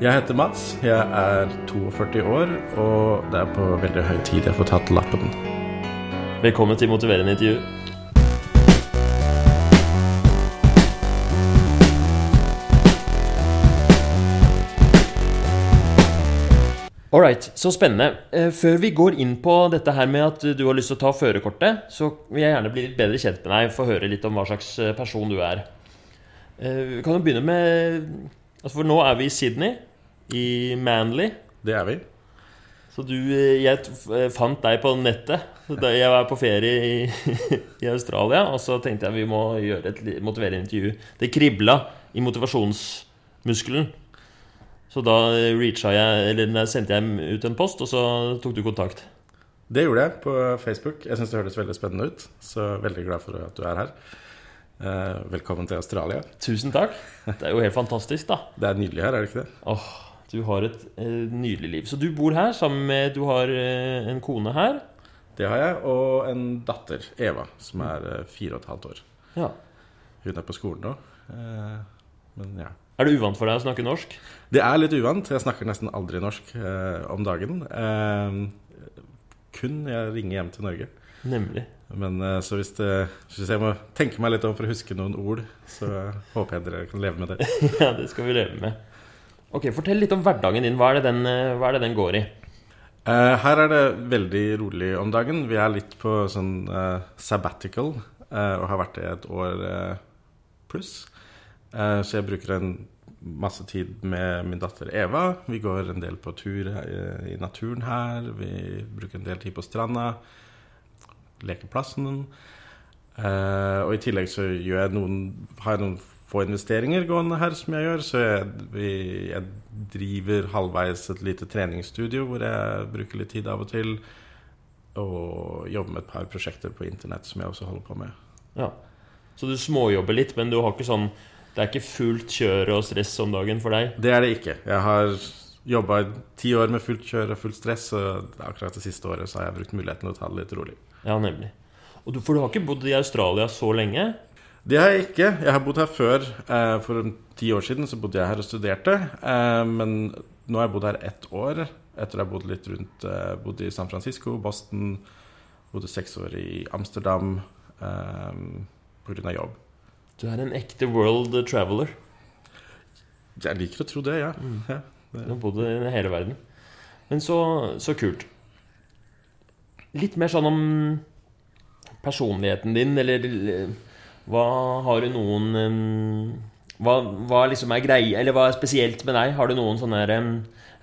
Jeg heter Mats, jeg er 42 år, og det er på veldig høy tid jeg får tatt lappen. Velkommen til motiverende intervju. Alright, så spennende. Eh, Før vi går inn på dette her med at du har lyst til å ta førerkortet, så vil jeg gjerne bli litt bedre kjent med deg, få høre litt om hva slags eh, person du er. Eh, Vi kan jo begynne med altså For nå er vi i Sydney, i Manly. Det er vi. Så du, eh, jeg eh, fant deg på nettet jeg var på ferie i, i Australia. Og så tenkte jeg vi må gjøre et motiverende intervju. Det kribla i motivasjonsmuskelen. Så da eh, jeg, eller sendte jeg ut en post, og så tok du kontakt. Det gjorde jeg på Facebook. Jeg syns det hørtes veldig spennende ut, så veldig glad for at du er her. Velkommen til Australia. Tusen takk. Det er jo helt fantastisk, da. Det er nydelig her, er det ikke det? Åh, du har et eh, nydelig liv. Så du bor her sammen med Du har eh, en kone her. Det har jeg, og en datter, Eva, som er eh, fire og et halvt år. Ja. Hun er på skolen nå. Eh, men ja. Er det uvant for deg å snakke norsk? Det er litt uvant. Jeg snakker nesten aldri norsk eh, om dagen. Eh, kun når jeg ringer hjem til Norge. Nemlig. Men eh, så hvis, det, hvis jeg må tenke meg litt om for å huske noen ord, så håper jeg dere kan leve med det. Ja, det skal vi leve med. Ok, Fortell litt om hverdagen din. Hva er det den, eh, er det den går i? Uh, her er det veldig rolig om dagen. Vi er litt på sånn uh, sabbatical uh, og har vært det et år pluss. Så jeg bruker en masse tid med min datter Eva. Vi går en del på tur i naturen her. Vi bruker en del tid på stranda. Lekeplassen. Og i tillegg så gjør jeg noen, har jeg noen få investeringer gående her som jeg gjør. Så jeg, vi, jeg driver halvveis et lite treningsstudio hvor jeg bruker litt tid av og til. Og jobber med et par prosjekter på internett som jeg også holder på med. Ja. Så du småjobber litt, men du har ikke sånn Det er ikke fullt kjøre og stress om dagen for deg? Det er det ikke. Jeg har jobba ti år med fullt kjøre og fullt stress, og akkurat det siste året så har jeg brukt muligheten til å ta det litt rolig. Ja, nemlig. Du, for du har ikke bodd i Australia så lenge? Det har jeg ikke. Jeg har bodd her før. Eh, For ti år siden så bodde jeg her og studerte. Eh, Men nå har jeg bodd her ett år etter å ha bodd litt rundt eh, Bodde i San Francisco, Boston, bodde seks år i Amsterdam pga. jobb. Du er en ekte world traveler. Jeg liker å tro det, ja. ja. Du har bodd i hele verden. Men så, så kult. Litt mer sånn om personligheten din, eller hva har du noen um, hva, hva liksom er greie, eller hva er spesielt med deg? Har du noen sånne her, em,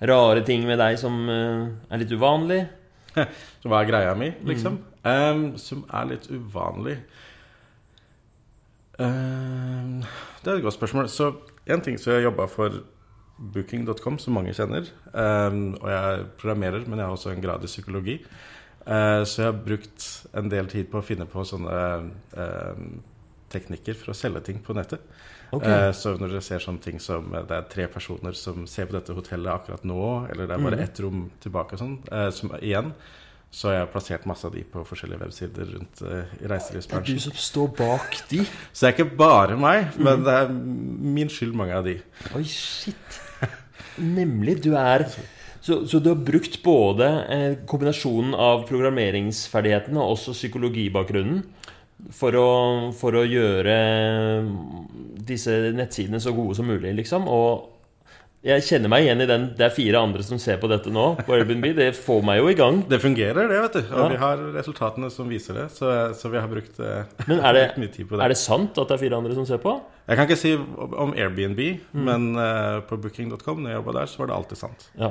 rare ting med deg som uh, er litt uvanlig? Så hva er greia mi, liksom? Ehm, som er litt uvanlig Ehm, Det er et godt spørsmål. Så en ting som jeg jobba for Booking.com, som mange kjenner. Um, og jeg programmerer, men jeg har også en grad i psykologi. Uh, så jeg har brukt en del tid på å finne på sånne ehm, teknikker for å selge ting på nettet. Ok. Eh, Så når dere ser sånne ting som eh, det er tre personer som ser på dette hotellet akkurat nå, eller det er bare Mhm. ett rom tilbake og sånn, eh, som igjen, så har jeg plassert masse av de på forskjellige websider rundt eh, i Det er du som står bak de. Så det er ikke bare meg, Mhm. men det er min skyld, mange av de. Oi, shit. Nemlig. Du er så, så du har brukt både eh, kombinasjonen av programmeringsferdighetene og også psykologibakgrunnen for å, for å gjøre disse nettsidene så gode som mulig, liksom. Og jeg kjenner meg igjen i den Det er fire andre som ser på dette nå, på Airbnb. Det får meg jo i gang. Det fungerer, det, vet du. Og Ja. vi har resultatene som viser det. Så, så vi har brukt, eh, Men er det, brukt mye tid på det. er det sant at det er fire andre som ser på? Jeg kan ikke si om Airbnb, Mm. men uh, på booking.com, når jeg jobba der, så var det alltid sant. Ja.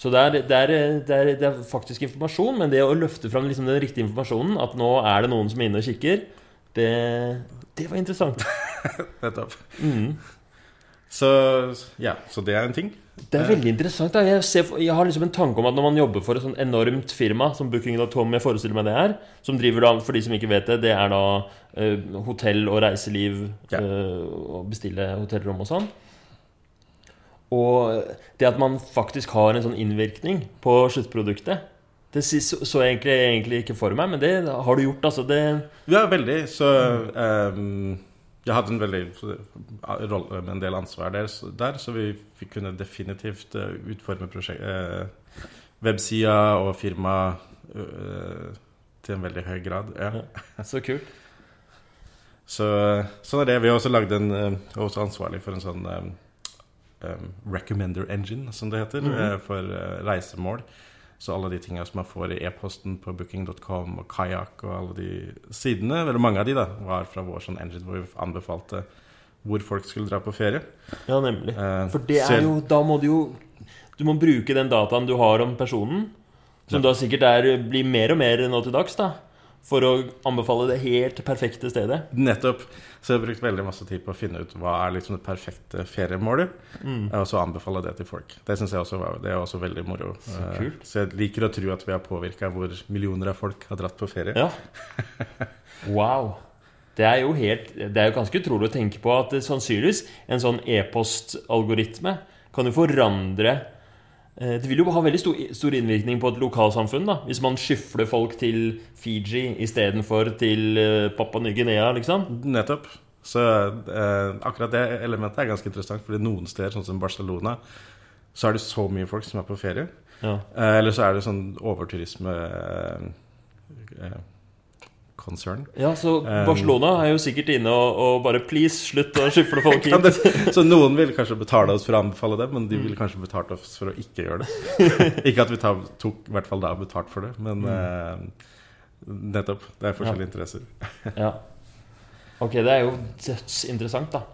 Så det er, det, er, det, er, det er faktisk informasjon, men det å løfte fram liksom den riktige informasjonen, at nå er det noen som er inne og kikker, det, det var interessant. Nettopp. Mm. Så ja, så det er en ting. Det er veldig interessant. Jeg, ser, jeg har liksom en tanke om at når man jobber for et sånn enormt firma som Booking.com, jeg forestiller meg det er, som driver da, for de som ikke vet det, det er da uh, hotell og reiseliv, Ja. uh, og bestille hotellrom og sånn. Og det at man faktisk har en sånn innvirkning på sluttproduktet, det så jeg egentlig, egentlig ikke for meg, men det har du gjort, altså. Det Ja, veldig. Så um, jeg hadde en veldig eh, rolle med en del ansvar der, så, der, så vi kunne definitivt uh, utforme prosjekt, uh, websida og firma uh, til en veldig høy grad. Ja. Ja, så kult. Så sånn er det. Vi har også lagd en uh, også ansvarlig for en sånn recommender engine, som det heter, mm. for uh, reisemål. Så alle de tingene som man får i e-posten på booking.com og Kayak og alle de sidene, eller mange av de, da, var fra vår sånn engine hvor vi anbefalte hvor folk skulle dra på ferie. Ja, nemlig. Eh, For det er jo Da må du jo Du må bruke den dataen du har om personen, som da sikkert er, blir mer og mer nå til dags, da, for å anbefale det helt perfekte stedet. Nettopp. Så jeg har brukt veldig masse tid på å finne ut hva er liksom det perfekte feriemålet, Mm. og så anbefale det til folk. Det synes jeg også var, det er også veldig moro. Så Eh, kult. Så jeg liker å tro at vi har påvirka hvor millioner av folk har dratt på ferie. Ja. Wow. Det er jo helt Det er jo ganske utrolig å tenke på at sannsynligvis en sånn e-postalgoritme kan jo forandre Det vil jo ha veldig stor, stor innvirkning på et lokalsamfunn da hvis man skyfler folk til Fiji istedenfor til eh, Papua Ny-Guinea, liksom. Nettopp. Så eh, akkurat det elementet er ganske interessant, fordi noen steder, sånn som Barcelona, så er det så mye folk som er på ferie. Ja. Eh, eller så er det sånn overturisme eh, concern. ja, så Um, Barcelona er jo sikkert inne og, og bare Please, slutt å skyfle folk Ja, det, så noen vil kanskje betale oss for å anbefale det, men de Mm. vil kanskje betalt oss for å ikke gjøre det. ikke at vi tar, tok i hvert fall da betalt for det, men eh, nettopp. Det er forskjellige interesser. Ja. Ok, det er jo dødsinteressant, da.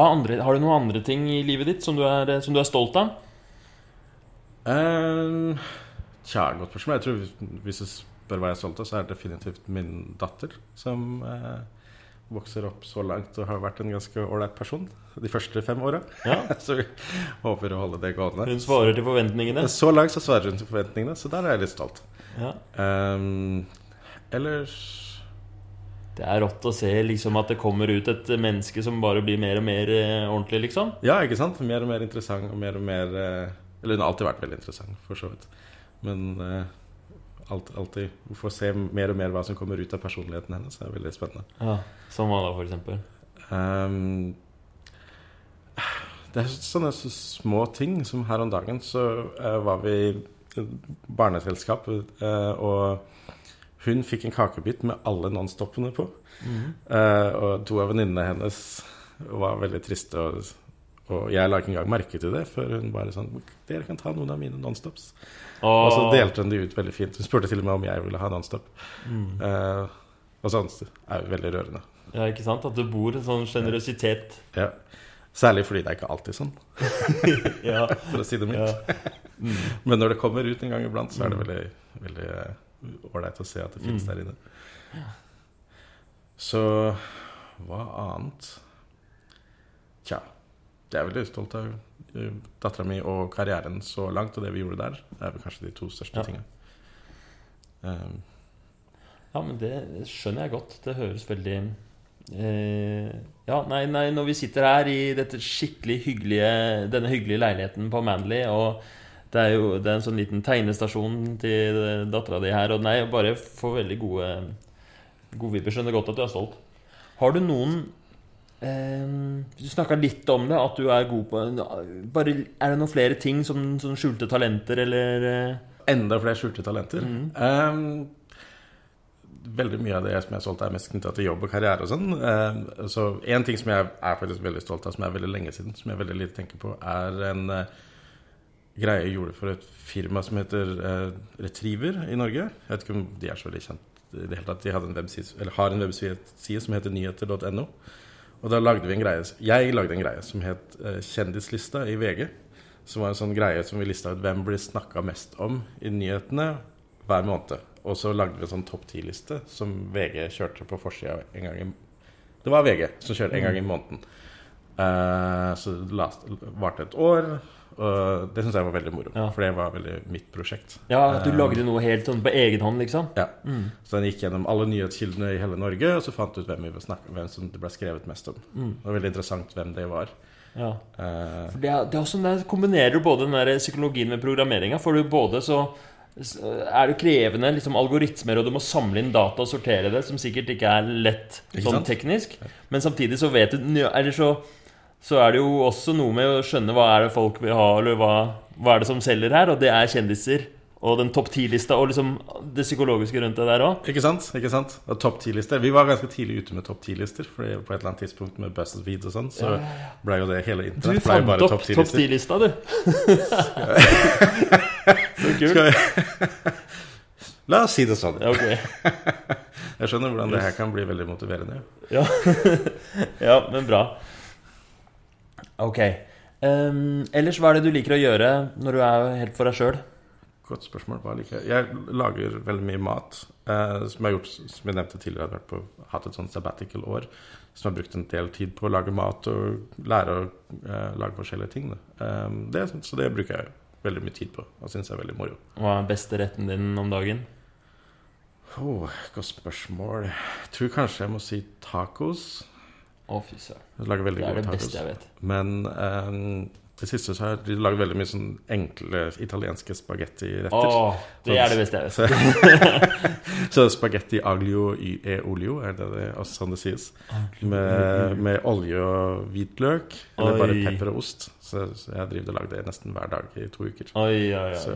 Andre, har du noen andre ting i livet ditt som du er, som du er stolt av? Um, tja, godt spørsmål. Jeg tror hvis, hvis du spør hva jeg stolt av, så er det definitivt min datter, som eh, vokser opp så langt og har vært en ganske ålreit person de første fem åra. Ja. så vi håper å holde det gående. Hun svarer til forventningene. Så langt så svarer hun til forventningene, så der er jeg litt stolt. Ja. Um, ellers Det er rått å se liksom at det kommer ut et menneske som bare blir mer og mer eh, ordentlig, liksom. Ja, ikke sant? Mer og mer interessant og mer og mer eh, Eller hun har alltid vært veldig interessant, for så vidt. Men eh, alt, alltid å få se mer og mer hva som kommer ut av personligheten hennes, Det er veldig spennende. Ja, Som hva da? Um, det er sånne så små ting som her om dagen så uh, var vi i barneselskap, uh, og hun fikk en kakebit med alle nonstoppene på. Eh, og to av venninnene hennes var veldig triste, og, og jeg la ikke engang merke til det før hun bare sånn Dere kan ta noen av mine nonstops. Og så delte hun de ut veldig fint. Hun spurte til og med om jeg ville ha nonstop. Mm. Uh, og sånt er jo veldig rørende. Ja, ikke sant? At det bor en sånn sjenerøsitet. Ja. Særlig fordi det er ikke alltid sånn, Ja. for å si det mildt. ja. Mm. Men når det kommer ut en gang iblant, så er det veldig veldig eh, ålreit å se at det finnes Mm. der inne. Så hva annet? Tja. Jeg er veldig stolt av uh, dattera mi og karrieren så langt, og det vi gjorde der. Det er vel kanskje de to største Ja. tingene. Um, Ja, men det skjønner jeg godt. Det høres veldig eh, Ja, nei, nei, når vi sitter her i dette skikkelig hyggelige denne hyggelige leiligheten på Manly, og det er jo det er en sånn liten tegnestasjon til dattera di her, og nei, bare får veldig gode godvibber. Skjønner godt at du er stolt. Har du noen eh, Du snakka litt om det, at du er god på bare, Er det noen flere ting som, som skjulte talenter, eller eh? enda flere skjulte talenter. Mm. Um, veldig mye av det som jeg er stolt av, er mest knytta til jobb og karriere og sånn. Um, så en ting som jeg er faktisk veldig stolt av, som er veldig lenge siden, som jeg veldig lite tenker på, er en uh, greie jeg gjorde for et firma som heter uh, Retriever i Norge. Jeg vet ikke om de er så veldig kjent i det hele tatt. De en webside, eller har en webside som heter nyheter.no. Og da lagde vi en greie Jeg lagde en greie som het uh, Kjendislista i VG. Som var en sånn greie som vi lista ut hvem blir snakka mest om i nyhetene hver måned. Og så lagde vi en sånn topp ti-liste som VG kjørte på forsida en gang i Det var VG som kjørte en gang i måneden. Uh, så det varte et år. Og det syns jeg var veldig moro, Ja. for det var veldig mitt prosjekt. Ja, at du Eh, lagde noe helt sånn på egen hånd, liksom? Ja. Mm. Så den gikk gjennom alle nyhetskildene i hele Norge, og så fant ut hvem, vi snakke, hvem som det ble skrevet mest om. Mm. Det var veldig interessant hvem det var. Ja. Eh, For det er, det er også, der kombinerer du både den der psykologien med programmeringa. For du både så er det krevende liksom algoritmer, og du må samle inn data og sortere det, som sikkert ikke er lett Ikke sånn sant? teknisk. Men samtidig så vet du Eller så, så er det jo også noe med å skjønne hva er det folk vil ha, eller hva, hva er det som selger her, og det er kjendiser. Og den topp ti-lista, og liksom det psykologiske rundt det der òg. Ikke sant? ikke sant? Og topp 10-lister. Vi var ganske tidlig ute med topp 10-lister. Fordi på et eller annet tidspunkt med BuzzFeed og sånn, så ble jo det hele Du internett ble fant bare opp topp topp 10-lister. ti-lista, du. så kult. La oss si det sånn. Ja, okay. Jeg skjønner hvordan det her kan bli veldig motiverende. Ja, ja men bra. Ok. Um, ellers, hva er det du liker å gjøre når du er helt for deg sjøl? Godt spørsmål. Hva liker jeg? Jeg lager veldig mye mat. Eh, som jeg har gjort, som jeg nevnte tidligere, jeg har på, hatt et sånt sabbatical år. Som har brukt en del tid på å lage mat og lære å eh, lage forskjellige ting. Eh, det, så det bruker jeg veldig mye tid på, og syns jeg er veldig moro. Hva er beste retten din om dagen? Oh, godt spørsmål. Jeg tror kanskje jeg må si tacos. Å, fy søren. Lager Det er det tacos. beste jeg vet. Men um, det siste så har de laget veldig mye sånn enkle italienske spagettiretter. Oh, det er det beste jeg vet. Så spagetti aglio e olio, er det, det også sånn det sies? Med, med olje og hvitløk, eller bare pepper og ost. Så, så jeg driver og lager det nesten hver dag i to uker. Oi, oi. Så,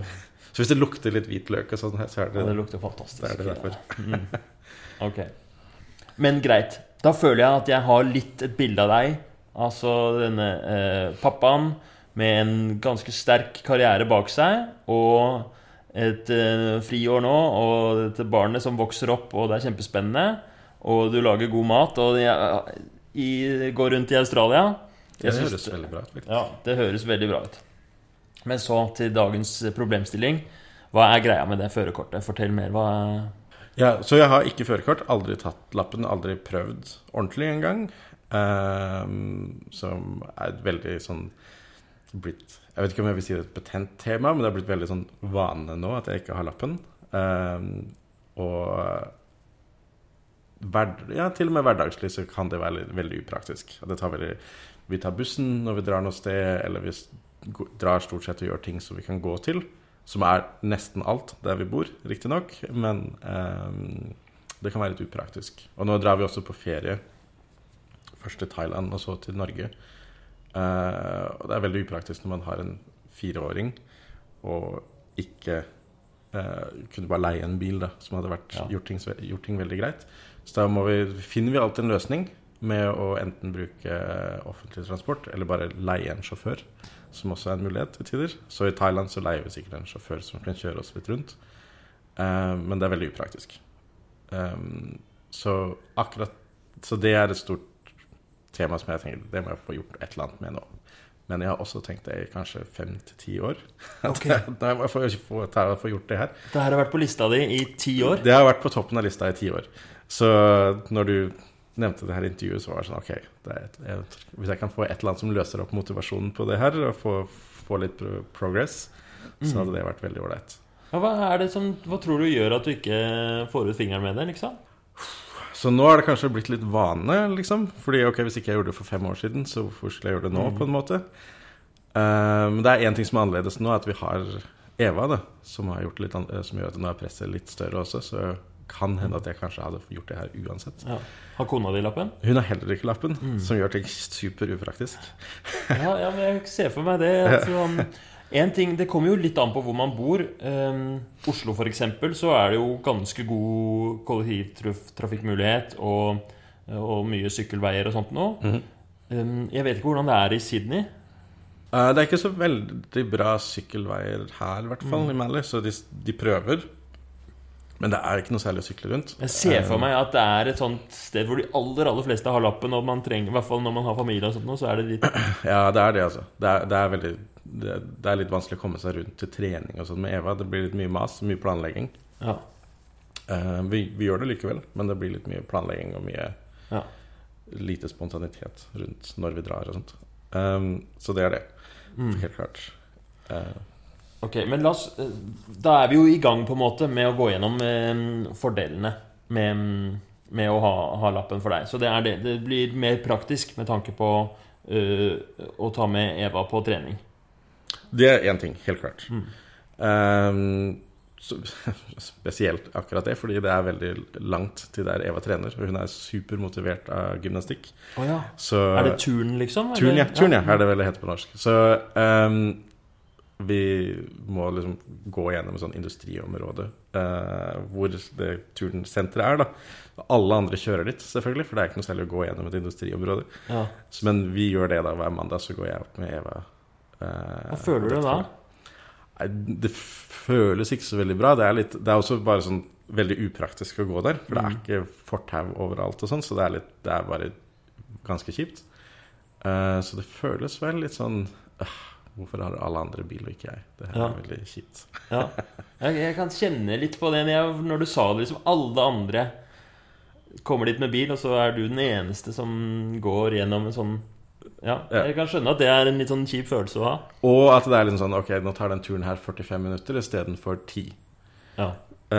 så hvis det lukter litt hvitløk og sånn her, så er Ja, det det lukter fantastisk. det er det derfor. Mm. Okay. Men greit. Da føler jeg at jeg har litt et bilde av deg. Altså denne eh, pappaen med en ganske sterk karriere bak seg, og et eh, friår nå, og dette barnet som vokser opp, og det er kjempespennende. Og du lager god mat, og jeg, i, går rundt i Australia. Det Jeg synes høres veldig bra ut. faktisk. Ja, det høres veldig bra ut. Men så til dagens problemstilling. Hva er greia med det førerkortet? Fortell mer. Hva Ja, så jeg har ikke førerkort, aldri tatt lappen, aldri prøvd ordentlig engang. Um, som er et veldig sånn blitt Jeg vet ikke om jeg vil si det er et betent tema, men det er blitt veldig sånn vane nå at jeg ikke har lappen. Um, og hver, ja, til og med hverdagslig så kan det være veldig upraktisk. Tar veldig, vi tar bussen når vi drar noe sted, eller vi drar stort sett og gjør ting som vi kan gå til. Som er nesten alt der vi bor, riktignok. Men eh, det kan være litt upraktisk. Og nå drar vi også på ferie. Først til Thailand, og så til Norge. Eh, og det er veldig upraktisk når man har en fireåring og ikke eh, kunne bare leie en bil da, som hadde vært, Ja. gjort, ting, gjort ting veldig greit. Så da vi, finner vi alltid en løsning med å enten bruke offentlig transport eller bare leie en sjåfør, som også er en mulighet til tider. Så i Thailand så leier vi sikkert en sjåfør som kan kjøre oss litt rundt. Eh, men det er veldig upraktisk. Um, så akkurat Så det er et stort tema som jeg tenker det må jeg få gjort et eller annet med nå. Men jeg har også tenkt det i kanskje fem til ti år. Okay. Ok. Nei, jeg får ikke få, ta, få gjort det her. Det her har vært på lista di i ti år. Det har vært på toppen av lista i ti år. Så når du nevnte det her intervjuet, så var det sånn OK, det et, jeg, hvis jeg kan få et eller annet som løser opp motivasjonen på det her, og få, få litt pro progress, så hadde det vært veldig ålreit. Ja, hva, er det som, hva tror du gjør at du ikke får ut fingeren med det? liksom? Så nå har det kanskje blitt litt vane, liksom. Fordi ok, hvis ikke jeg gjorde det for fem år siden, så hvorfor skulle jeg gjøre det nå, på en måte? Men Men det er én ting som er annerledes nå, at vi har Eva, da, som, har gjort litt, eh, som gjør at nå er presset litt større også. Så kan hende at jeg kanskje hadde gjort det her uansett. Ja. Har kona di lappen? Hun har heller ikke lappen, som gjør ting super upraktisk. Ja, ja, men jeg ser for meg det. At sånn, en ting, Det kommer jo litt an på hvor man bor. Um, Oslo for eksempel, så er det jo ganske god kollektivtrafikkmulighet og, og mye sykkelveier og sånt nå. um, jeg vet ikke hvordan det er i Sydney. Uh, Det er ikke så veldig bra sykkelveier her, i hvert fall, i Mally, så de, de prøver. Men det er ikke noe særlig å sykle rundt. Jeg ser for Eh, meg at det er et sånt sted hvor de aller aller fleste har lappen, og man trenger, i hvert fall når man har familie og sånt, så er det litt Ja, det er det, altså. Det er, det er veldig det, det er litt vanskelig å komme seg rundt til trening og sånn med Eva. Det blir litt mye mas, mye planlegging. Ja. Uh, vi, vi gjør det likevel, men det blir litt mye planlegging og mye ja. lite spontanitet rundt når vi drar og sånt. Um, så det er det. Helt klart. Eh, Ok, men la oss eh, Da er vi jo i gang på en måte med å gå gjennom eh, fordelene med, med å ha, ha lappen for deg. Så det, det. det blir mer praktisk med tanke på uh, å ta med Eva på trening. det er én ting, helt klart. Um, så, spesielt akkurat det, fordi det er veldig langt til der Eva trener. Og hun er supermotivert av gymnastikk. Oh, ja. Så Er det turn, liksom? Turn, ja. Turn, ja, er det vel det heter på norsk. Så ehm, vi må liksom gå gjennom et sånt industriområde eh, hvor det turnsenteret er, da. Alle andre kjører dit, selvfølgelig, for det er ikke noe særlig å gå gjennom et industriområde. Ja. Så, men vi gjør det da hver mandag, så går jeg opp med Eva. eh, Hva føler du da? Nei, det føles ikke så veldig bra. Det er, litt, det er også bare sånn veldig upraktisk å gå der. For det er Mm. ikke fortau overalt og sånn, så det er, litt, det er bare ganske kjipt. Eh, så det føles vel litt sånn øh, Hvorfor har alle andre bil og ikke jeg? Det her Ja. er veldig kjipt. Ja. Jeg, jeg kan kjenne litt på det når, du sa det. liksom Alle andre kommer dit med bil, og så er du den eneste som går gjennom en sånn Ja, jeg kan skjønne at det er en litt sånn kjip følelse å ha. Og at det er litt sånn Ok, nå tar den turen her 45 minutter istedenfor 10. Ja. Uh,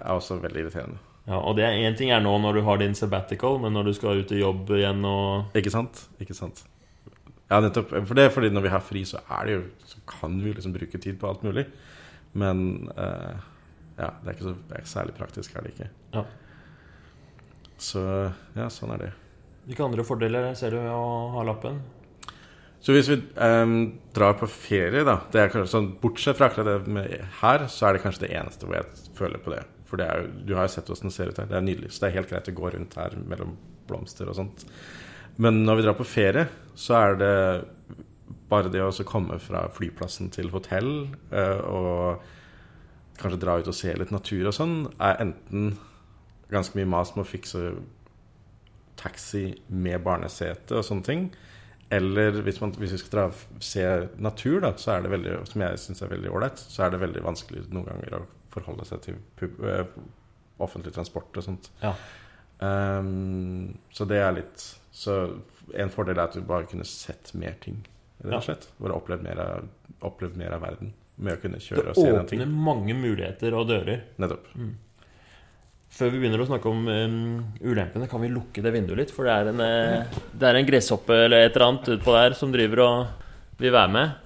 er også veldig irriterende. Ja, og det er én ting er nå når du har din sabbatical, men når du skal ut i jobb igjen og Ikke sant? Ikke sant? Ja, nettopp. For det er fordi når vi har fri, så er det jo Så kan vi liksom bruke tid på alt mulig. Men uh, ja, det er, ikke så, er særlig praktisk, er det ikke. Ja. Så ja, sånn er det. Hvilke andre fordeler ser du ved å ha lappen? Så hvis vi um, drar på ferie, da det er kanskje sånn, Bortsett fra akkurat det med her, så er det kanskje det eneste hvor jeg føler på det. For det er du har jo sett hvordan det ser ut her. Det er nydelig. Så det er helt greit å gå rundt her mellom blomster og sånt. Men når vi drar på ferie, så er det bare det å komme fra flyplassen til hotell eh, og kanskje dra ut og se litt natur og sånn, er enten ganske mye mas med å fikse taxi med barnesete og sånne ting. Eller hvis, man, hvis vi skal dra se natur, da, så er det veldig, som jeg syns er veldig ålreit, så er det veldig vanskelig noen ganger å forholde seg til pub, eh, offentlig transport og sånt. Ja. Um, så det er litt Så en fordel er at du bare kunne sett mer ting, rett og slett. Bare opplevd mer, av, opplevd mer av verden med å kunne kjøre og se den ting. Det åpner mange muligheter og dører. Nettopp. Før vi begynner å snakke om um, ulempene, kan vi lukke det vinduet litt? For det er en, det er en gresshoppe eller et eller annet utpå der som driver og vil være med.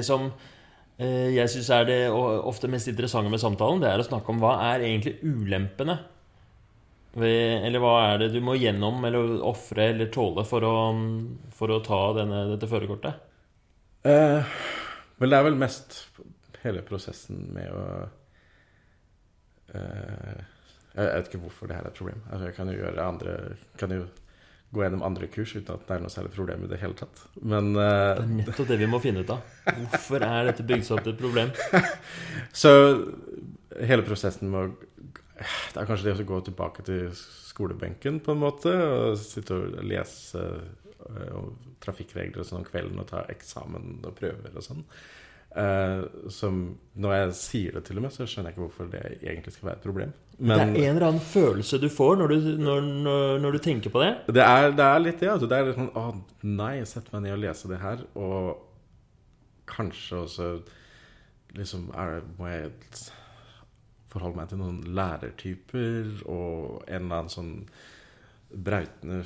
Det som eh, jeg syns er det ofte mest interessante med samtalen, det er å snakke om hva er egentlig ulempene. Eller hva er det du må gjennom eller ofre eller tåle for å, for å ta denne, dette førerkortet? Eh, vel, det er vel mest hele prosessen med å eh, Jeg vet ikke hvorfor det her er et problem. Altså, jeg kan jo gjøre andre Kan jo gå gjennom andre kurs uten at det er noe særlig problem i det hele tatt. Men uh, Det er nettopp det vi må finne ut av. Hvorfor er dette bygd seg opp til et problem? Så hele prosessen med å Det er kanskje det å gå tilbake til skolebenken på en måte, og sitte og lese uh, trafikkregler og sånn om kvelden og ta eksamen og prøver og sånn. Eh, som Når jeg sier det til og med, så skjønner jeg ikke hvorfor det egentlig skal være et problem. det er en eller annen følelse du får når du, når, når, når du tenker på det. Det er, det er litt det. Altså. Det er litt sånn Å, nei, sett meg ned og lese det her. Og kanskje også liksom er, Må jeg forholde meg til noen lærertyper og en eller annen sånn brautende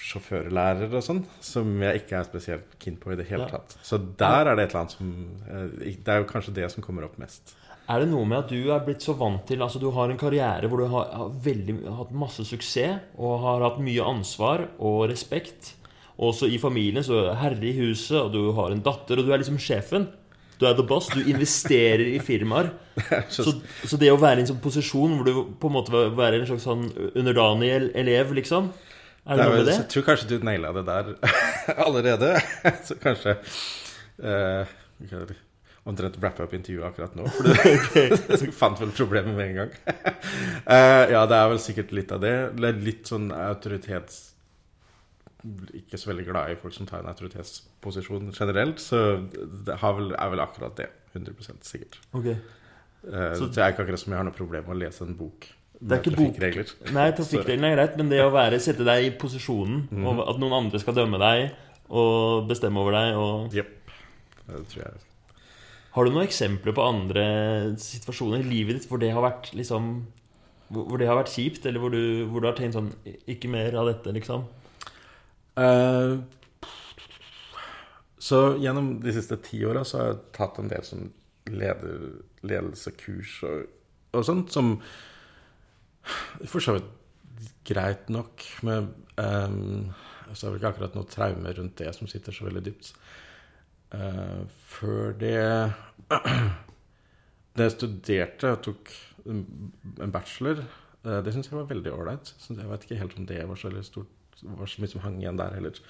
sjåførlærer og sånn, som jeg ikke er spesielt keen på i det hele Ja. tatt. Så der er det et eller annet som eh, Det er jo kanskje det som kommer opp mest. Er det noe med at du er blitt så vant til Altså du har en karriere hvor du har, har veldig, hatt masse suksess og har hatt mye ansvar og respekt. Også i familien så er herre i huset, og du har en datter, og du er liksom sjefen. Du er the boss. Du investerer i firmaer. Så, så det å være i en sånn posisjon hvor du på en måte være en slags sånn underdanig elev, liksom Er det Det er noe med det? Jeg tror kanskje du naila det der allerede. Så kanskje eh, kan Omtrent wrappe opp intervjuet akkurat nå. For du, fant vel problemet med en gang. uh, ja, det er vel sikkert litt av det. Litt sånn autoritets... Ikke så veldig glad i folk som tar en autoritetsposisjon generelt. Så det har vel, er vel akkurat det. 100 sikkert. Okay. Så- så det er ikke akkurat som jeg har noe problem med å lese en bok Det er ikke bok. trafikkregler. Nei, trafikkreglene er greit, men det å være, sette deg i posisjonen, Mhm. og at noen andre skal dømme deg, og bestemme over deg. Og... Jepp. Det tror jeg. Har du noen eksempler på andre situasjoner i livet ditt hvor det har vært liksom Hvor det har vært kjipt, eller hvor du, hvor du har tenkt sånn Ikke mer av dette, liksom? Eh, så gjennom de siste ti åra så har jeg tatt en del sånn leder, ledelsekurs og, og sånt som for så vidt greit nok. med um, så er vel ikke akkurat noe traume rundt det som sitter så veldig dypt. Uh, før det Da jeg studerte og tok en bachelor, uh, det syns jeg var veldig ålreit. Jeg vet ikke helt om det var så veldig stort var så mye som hang igjen der heller.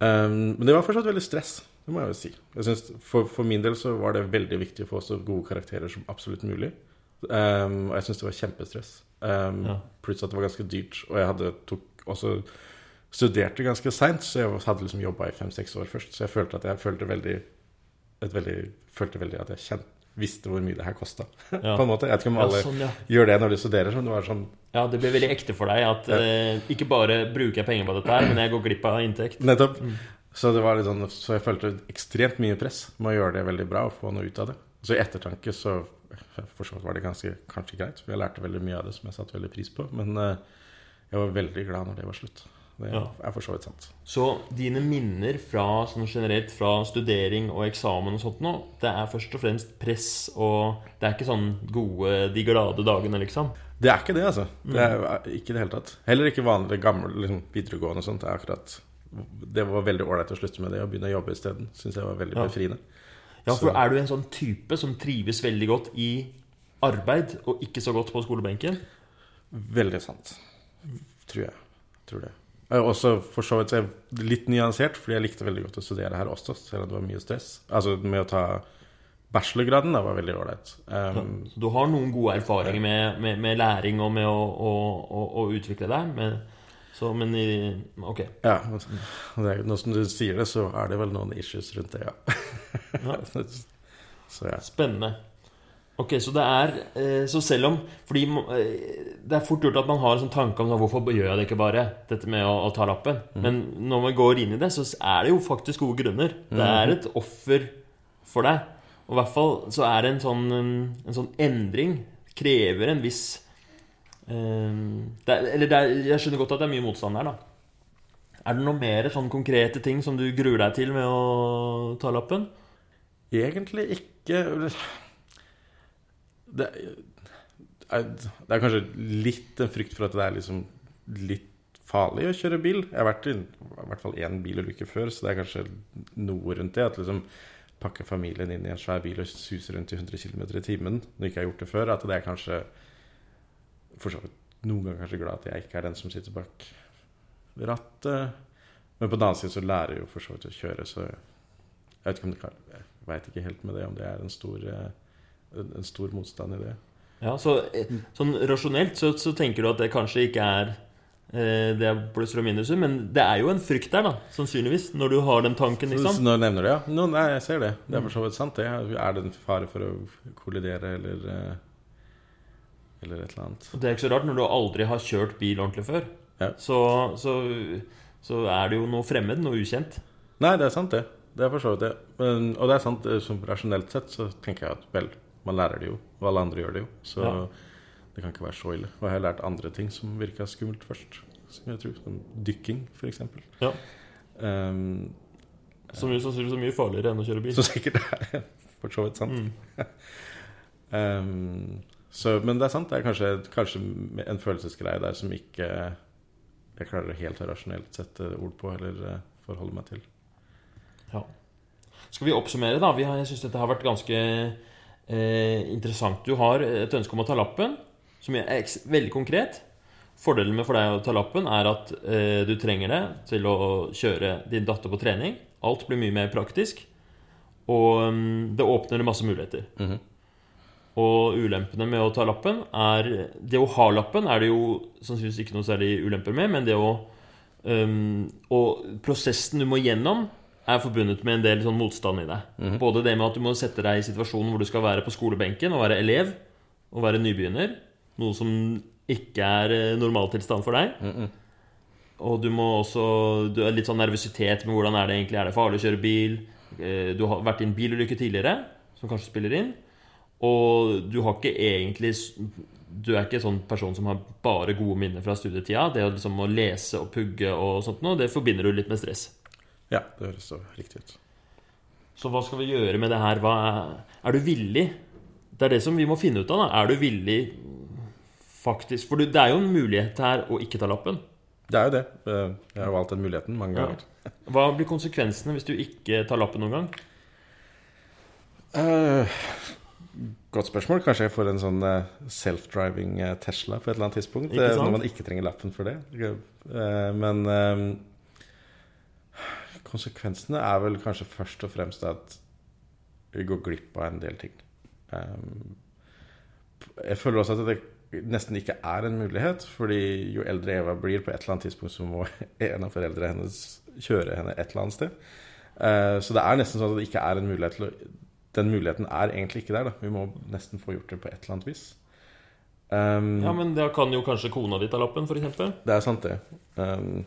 Um, men det var fortsatt veldig stress, det må jeg jo si. Jeg synes, for, for, min del så var det veldig viktig å få så gode karakterer som absolutt mulig. Um, og jeg syns det var kjempestress. Um, ja. Pluss at det var ganske dyrt. Og jeg hadde tok også studerte ganske seint, så jeg hadde liksom jobba i fem-seks år først. Så jeg følte at jeg følte veldig, veldig, følte veldig at jeg kjente, visste hvor mye det her kosta. Ja. på en måte. Jeg vet ikke om alle ja, sånn, ja. gjør det når de studerer. Som Det var sånn Ja, det blir veldig ekte for deg at eh, ikke bare bruker jeg penger på dette her, men jeg går glipp av inntekt. Nettopp. Mm. Så, det var litt sånn, så jeg følte ekstremt mye press med å gjøre det veldig bra og få noe ut av det. Så i ettertanke så for så vidt var det ganske, kanskje greit. For jeg lærte veldig mye av det som jeg satte veldig pris på. Men uh, jeg var veldig glad når det var slutt. Det ja. er for så vidt sant. Så dine minner fra, sånn generelt fra studering og eksamen og sånt nå, det er først og fremst press og Det er ikke sånn gode, de glade dagene, liksom? Det er ikke det, altså. Det er ikke ikke det hele tatt. Heller ikke vanlig, gammel liksom, videregående og sånt. Det, er akkurat, det var veldig ålreit å slutte med det og begynne å jobbe isteden. Syns jeg var veldig ja. befriende. Ja, for så. er du en sånn type som trives veldig godt i arbeid og ikke så godt på skolebenken? Veldig sant. Tror jeg. Tror det. Også for så vidt litt nyansert, fordi jeg likte veldig godt å studere her også, selv om det var mye stress. Altså med å ta bachelorgraden da var veldig ålreit. Um, så du har noen gode erfaringer med, med, med læring og med å, å, å, å utvikle deg? Men, så, men i, Ok. Ja. Det, nå som du sier det, så er det vel noen issues rundt det, ja. ja. så, ja. Spennende. Ok, Så det er eh, Så selv om Fordi eh, det er fort gjort at man har en sånn tanke om hvorfor gjør jeg det ikke bare, dette med å, å ta lappen. Mm. Men når man går inn i det, så er det jo faktisk gode grunner. Det er mhm. et offer for deg. Og i hvert fall så er det en sånn, en sånn endring krever en viss um, det er, Eller det er, jeg skjønner godt at det er mye motstand der, da. Er det noe mer sånn konkrete ting som du gruer deg til med å ta lappen? Egentlig ikke det er, det er kanskje litt en frykt for at det er liksom litt farlig å kjøre bil. Jeg har vært i, hvert fall én bilulykke før, så det er kanskje noe rundt det. At liksom pakke familien inn i en svær bil og suse rundt i 100 km i timen når jeg ikke har gjort det før. At det er kanskje for så vidt noen ganger kanskje glad at jeg ikke er den som sitter bak rattet. Men på den annen side så lærer jeg jo for så vidt å kjøre, så jeg vet ikke ikke helt med det om det er en stor eh, en stor motstand i det. Ja, så eh, Sånn rasjonelt så, så, tenker du at det kanskje ikke er eh, det er plusser og minuser, men det er jo en frykt der, da, sannsynligvis, når du har den tanken. liksom Nå nevner du ja. No, nei, jeg ser det. Det er for så vidt sant, det. Er det en fare for å kollidere eller eh, Eller et eller annet. Og Det er ikke så rart, når du aldri har kjørt bil ordentlig før, ja. så, så, så er det jo noe fremmed, noe ukjent. Nei, det er sant, det. Det er for så vidt det. Men, og det er sant, som rasjonelt sett så tenker jeg at vel man lærer det jo, og alle andre gjør det jo. Så ja. det kan ikke være så ille. Og jeg har lært andre ting som virka skummelt først. Som jeg tror, som Dykking, f.eks. Ja. Um, som jo sannsynligvis er mye farligere enn å kjøre bil. Så sikkert det er for så vidt sant. Mm. um, så, men det er sant. Det er kanskje, kanskje en følelsesgreie der som ikke jeg klarer helt å rasjonelt sette ord på eller uh, forholde meg til. Ja. Skal vi oppsummere, da? Vi har, jeg syns dette har vært ganske eh, interessant. Du har et ønske om å ta lappen, som er veldig konkret. Fordelen med for deg å ta lappen er at eh, du trenger det til å kjøre din datter på trening. Alt blir mye mer praktisk. Og um, det åpner masse muligheter. Mm -hmm. Og ulempene med å ta lappen er Det å ha lappen er det jo sannsynligvis ikke noe særlig ulemper med, men det å um, Og prosessen du må gjennom, er forbundet med en del sånn motstand i deg. Mm -hmm. Både det med at du må sette deg i situasjonen hvor du skal være på skolebenken og være elev og være nybegynner. Noe som ikke er eh, normaltilstand for deg. Mm -hmm. og du må også Du har litt sånn nervøsitet med hvordan er det egentlig er det farlig å kjøre bil. Eh, Du har vært i en bilulykke tidligere, som kanskje spiller inn. Og du har ikke egentlig Du er ikke en sånn person som har bare gode minner fra studietida. Det å liksom å lese og pugge og sånt noe, det forbinder du litt med stress. Ja, det høres så riktig ut. Så hva skal vi gjøre med det her? Er, er du villig? Det er det som vi må finne ut av. da Er du villig faktisk For det er jo en mulighet her å ikke ta lappen. Det er jo det. Eh, Jeg har valgt den muligheten mange Ja. ganger. Hva blir konsekvensene hvis du ikke tar lappen noen gang? Uh, godt spørsmål. Kanskje jeg får en sånn eh, self-driving Tesla på et eller annet tidspunkt. Når man ikke trenger lappen for det. Men konsekvensene er vel kanskje først og fremst at vi går glipp av en del ting. Eh, Jeg føler også at det nesten ikke er en mulighet, fordi jo eldre Eva blir, på et eller annet tidspunkt så må en av foreldrene hennes kjøre henne et eller annet sted. Eh, Så det er nesten sånn at det ikke er en mulighet til å Den muligheten er egentlig ikke der. da Vi må nesten få gjort det på et eller annet vis. Um, Ja, men Da kan jo kanskje kona di ta lappen, f.eks. Det er sant, det. Um,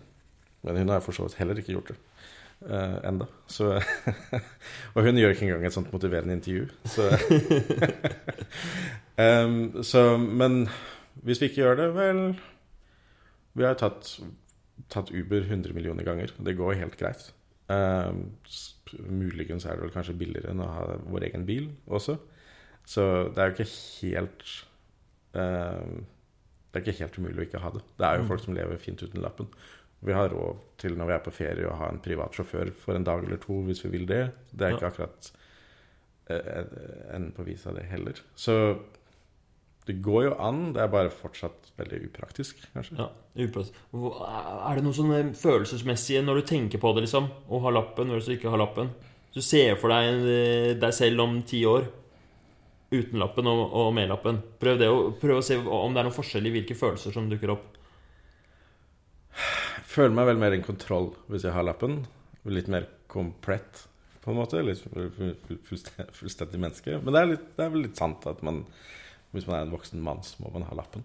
men hun har for så vidt heller ikke gjort det uh, enda. Så, og hun gjør ikke engang et sånt motiverende intervju. Så, um, så Men hvis vi ikke gjør det, vel Vi har tatt, tatt Uber 100 millioner ganger. Det går helt greit. Um, muligens er det vel kanskje billigere enn å ha vår egen bil også. Så det er jo ikke helt um, det er ikke helt umulig å ikke ha det. Det er jo folk som lever fint uten lappen. Vi har råd til når vi er på ferie å ha en privat sjåfør for en dag eller to hvis vi vil det. Det er ikke akkurat eh, enden på visa, det heller. Så det går jo an. Det er bare fortsatt veldig upraktisk, kanskje. Ja, upraktisk. Er det noe sånn følelsesmessig følelsesmessige når du tenker på det, liksom? Å ha lappen versus ikke ha lappen? Du ser for deg eh, deg selv om ti år uten lappen og, og med lappen. Prøv, det, prøv å se om det er noen forskjell i hvilke følelser som dukker opp. Føler meg vel mer i kontroll hvis jeg har lappen. Litt mer komplett, på en måte. Litt full- full- fullstendig, fullstendig menneske. Men det er, litt, det er vel litt sant at man, hvis man er en voksen mann, så må man ha lappen.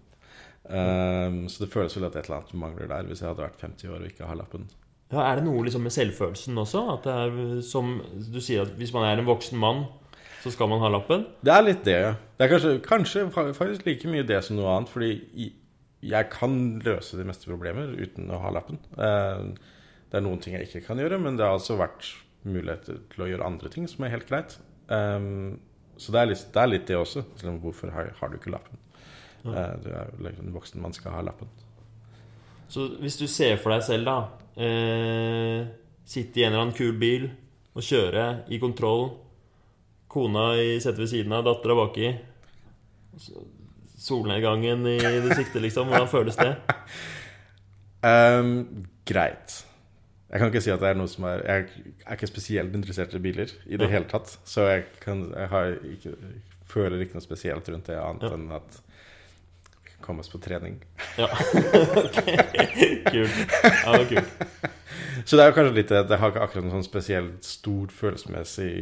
Um, så det føles vel at et eller annet mangler der, hvis jeg hadde vært 50 år og ikke har lappen. Ja, Er det noe liksom med selvfølelsen også? At det er som du sier, at hvis man er en voksen mann, så skal man ha lappen? Det er litt det, ja. Det er kanskje, kanskje faktisk like mye det som noe annet, fordi i- jeg kan løse de meste problemer uten å ha lappen. Eh, Det er noen ting jeg ikke kan gjøre, men det har altså vært muligheter til å gjøre andre ting som er helt greit. Um, Så det er litt det, er litt det også. Hvorfor har, har du ikke lappen? Eh, Du er jo en voksen mann skal ha lappen. Så hvis du ser for deg selv, da eh, Sitte i en eller annen kul bil og kjøre i kontroll. Kona i setet ved siden av, dattera baki. Solnedgangen i det sikte, liksom. Hvordan føles det? Um, greit. Jeg kan ikke si at det er noe som er Jeg er ikke spesielt interessert i biler i det Ja. hele tatt. Så jeg, kan, jeg har ikke, føler ikke noe spesielt rundt det, annet Ja. enn at vi kan komme oss på trening. Ja. ok. Kult. Ja, det kult. Så det er jo kanskje litt det har ikke akkurat noen sånn spesielt stor følelsesmessig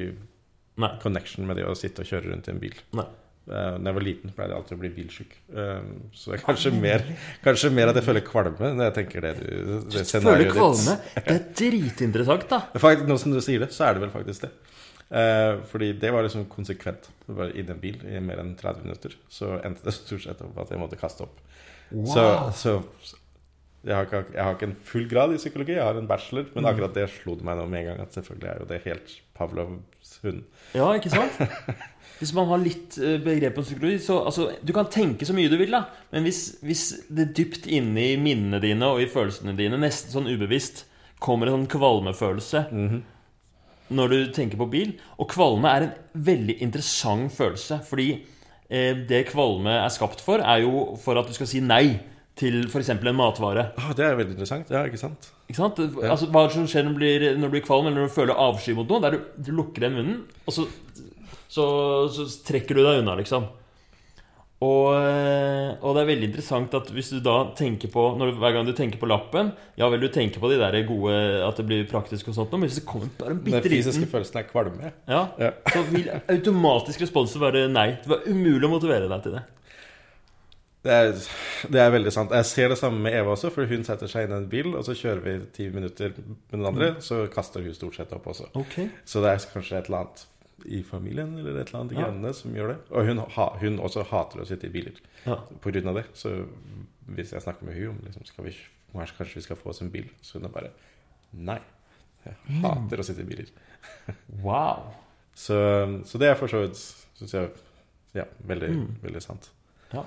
Nei. connection med det å sitte og kjøre rundt i en bil. Nei. Uh, når jeg var liten, pleide jeg alltid å bli bilsjuk. Um, så det er kanskje mer, kanskje mer at jeg føler kvalme når jeg tenker det, du, det scenarioet ditt. kvalme. Det er dritinteressant, da. Faktisk, nå som du sier det, så er det vel faktisk det. Eh, fordi det var liksom konsekvent. Var inne i en bil i mer enn 30 minutter. Så endte det stort sett opp at jeg måtte kaste opp. Så, så jeg, har ikke, jeg har ikke en full grad i psykologi, jeg har en bachelor. Men akkurat det slo det meg nå med en gang at selvfølgelig er jo det helt Pavlovs hund. Ja, ikke sant? Hvis man har litt eh, begrep om psykologi så, altså, Du kan tenke så mye du vil, da. Men hvis, hvis det dypt inne i minnene dine og i følelsene dine, nesten sånn ubevisst, kommer en sånn kvalmefølelse når du tenker på bil Og kvalme er en veldig interessant følelse. Fordi eh, det kvalme er skapt for, er jo for at du skal si nei til f.eks. en matvare. Ah, det er veldig interessant. Ja, ikke sant? Ikke sant? Altså, hva som skjer når du blir, når du blir kvalm, eller når du føler avsky mot noe? Det er du, du lukker den munnen, og så, så, så trekker du deg unna, liksom. Og, eh, og det er veldig interessant at hvis du da tenker på når, du- Hver gang du tenker på lappen Ja vel, du tenker på de der gode At det blir praktisk og sånt Men hvis det kommer bare en bitte Den fysiske følelsen er kvalme. ja, Ja. Så vil automatisk responsen være nei. Det var umulig å motivere deg til det. Det er, det er veldig sant. Jeg ser det samme med Eva også, for hun setter seg inn i en bil, og så kjører vi ti minutter med den andre, så kaster hun stort sett opp også. Okay. Så det er kanskje et eller annet i familien eller et eller annet Ja. som gjør det. Og hun, ha, hun også hater å sitte i biler Ja. på grunn av det. Så hvis jeg snakker med hun om liksom, skal vi, kanskje vi skal få oss en bil, så hun er bare Nei. Jeg hater å sitte i biler. Wow. Så, så det er for så vidt synes jeg, ja, veldig, Mm. veldig sant. Ja.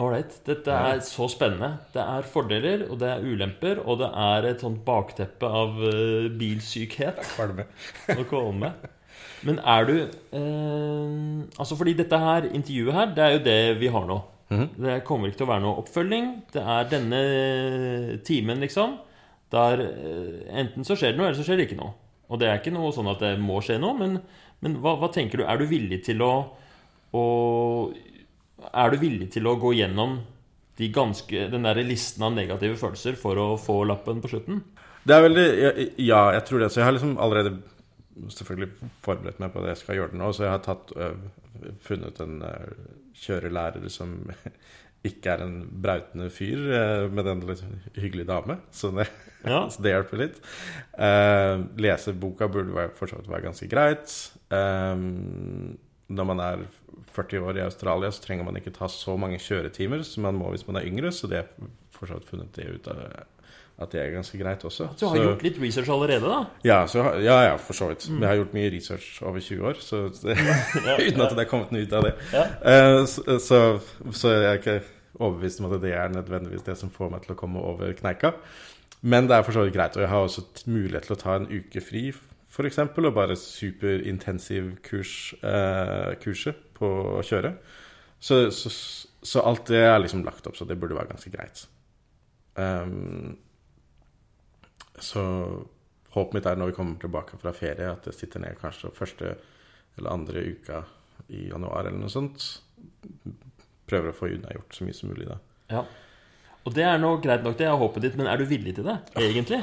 Ålreit. Dette er så spennende. Det er fordeler, og det er ulemper, og det er et sånt bakteppe av uh, bilsykhet og kvalme. Men er du eh, Altså, fordi dette her, intervjuet her, det er jo det vi har nå. Mhm. Det kommer ikke til å være noe oppfølging. Det er denne timen, liksom. Der eh, enten så skjer det noe, eller så skjer det ikke noe. Og det er ikke noe sånn at det må skje noe, men, men hva, hva tenker du? Er du villig til å, å Er du villig til å gå gjennom de ganske, den der listen av negative følelser for å få lappen på slutten? Det er veldig ja, jeg tror det. Så jeg har liksom allerede selvfølgelig forberedt meg på det jeg skal gjøre det nå. Så jeg har tatt, øh, funnet en øh, kjørelærer som ikke er en brautende fyr, Med men en litt hyggelig dame. Så det, Ja. så det hjelper litt. Uh, lese boka burde fortsatt for så vidt være ganske greit. Um, når man er 40 år i Australia, så trenger man ikke ta så mange kjøretimer som man må hvis man er yngre, så det har for så vidt funnet det ut av at det er ganske greit også. Du har Så- gjort litt research allerede, da? ja, så, ja, ja, for så vidt. Mm. jeg har gjort mye research over 20 år, så det, uten at det er kommet noe ut av det. Ja. Uh, så, så, så jeg er ikke overbevist om at det er nødvendigvis det som får meg til å komme over kneika. Men det er for så vidt greit. Og jeg har også mulighet til å ta en uke fri, f.eks., og bare superintensiv kurs, eh, kurset på å kjøre. Så, så, så alt det er liksom lagt opp, så det burde være ganske greit. Um, så håpet mitt er når vi kommer tilbake fra ferie, at jeg sitter ned kanskje første eller andre uka i januar eller noe sånt. Prøver å få unnagjort så mye som mulig da. Ja. Og det er nå greit nok, det er håpet ditt, men er du villig til det, egentlig?